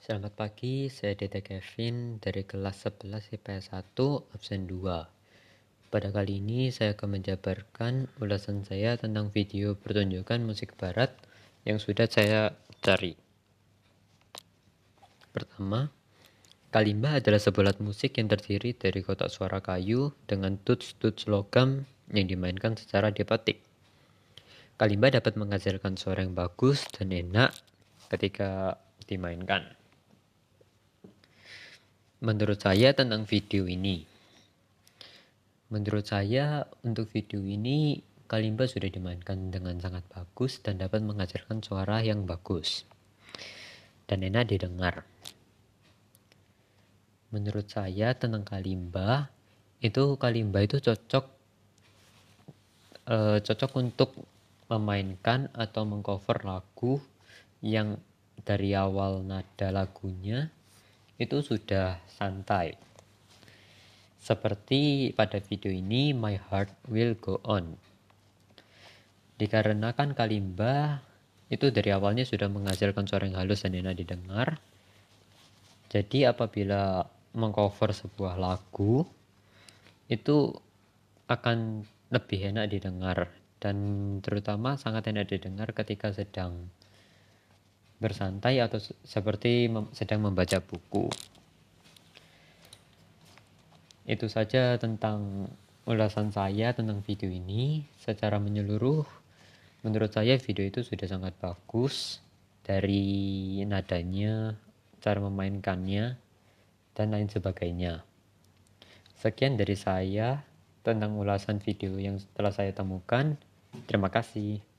Selamat pagi, saya Dede Kevin dari kelas 11 IPS 1 absen 2. Pada kali ini saya akan menjabarkan ulasan saya tentang video pertunjukan musik barat yang sudah saya cari. Pertama, kalimba adalah sebuah alat musik yang terdiri dari kotak suara kayu dengan tuts-tuts logam yang dimainkan secara diapatik. Kalimba dapat menghasilkan suara yang bagus dan enak ketika dimainkan menurut saya tentang video ini. Menurut saya untuk video ini kalimba sudah dimainkan dengan sangat bagus dan dapat menghasilkan suara yang bagus dan enak didengar. Menurut saya tentang kalimba itu kalimba itu cocok e, cocok untuk memainkan atau mengcover lagu yang dari awal nada lagunya itu sudah santai. Seperti pada video ini, My Heart Will Go On. Dikarenakan kalimba itu dari awalnya sudah menghasilkan suara yang halus dan enak didengar. Jadi apabila mengcover sebuah lagu itu akan lebih enak didengar dan terutama sangat enak didengar ketika sedang bersantai atau seperti sedang membaca buku. Itu saja tentang ulasan saya tentang video ini. Secara menyeluruh, menurut saya video itu sudah sangat bagus dari nadanya, cara memainkannya, dan lain sebagainya. Sekian dari saya tentang ulasan video yang telah saya temukan. Terima kasih.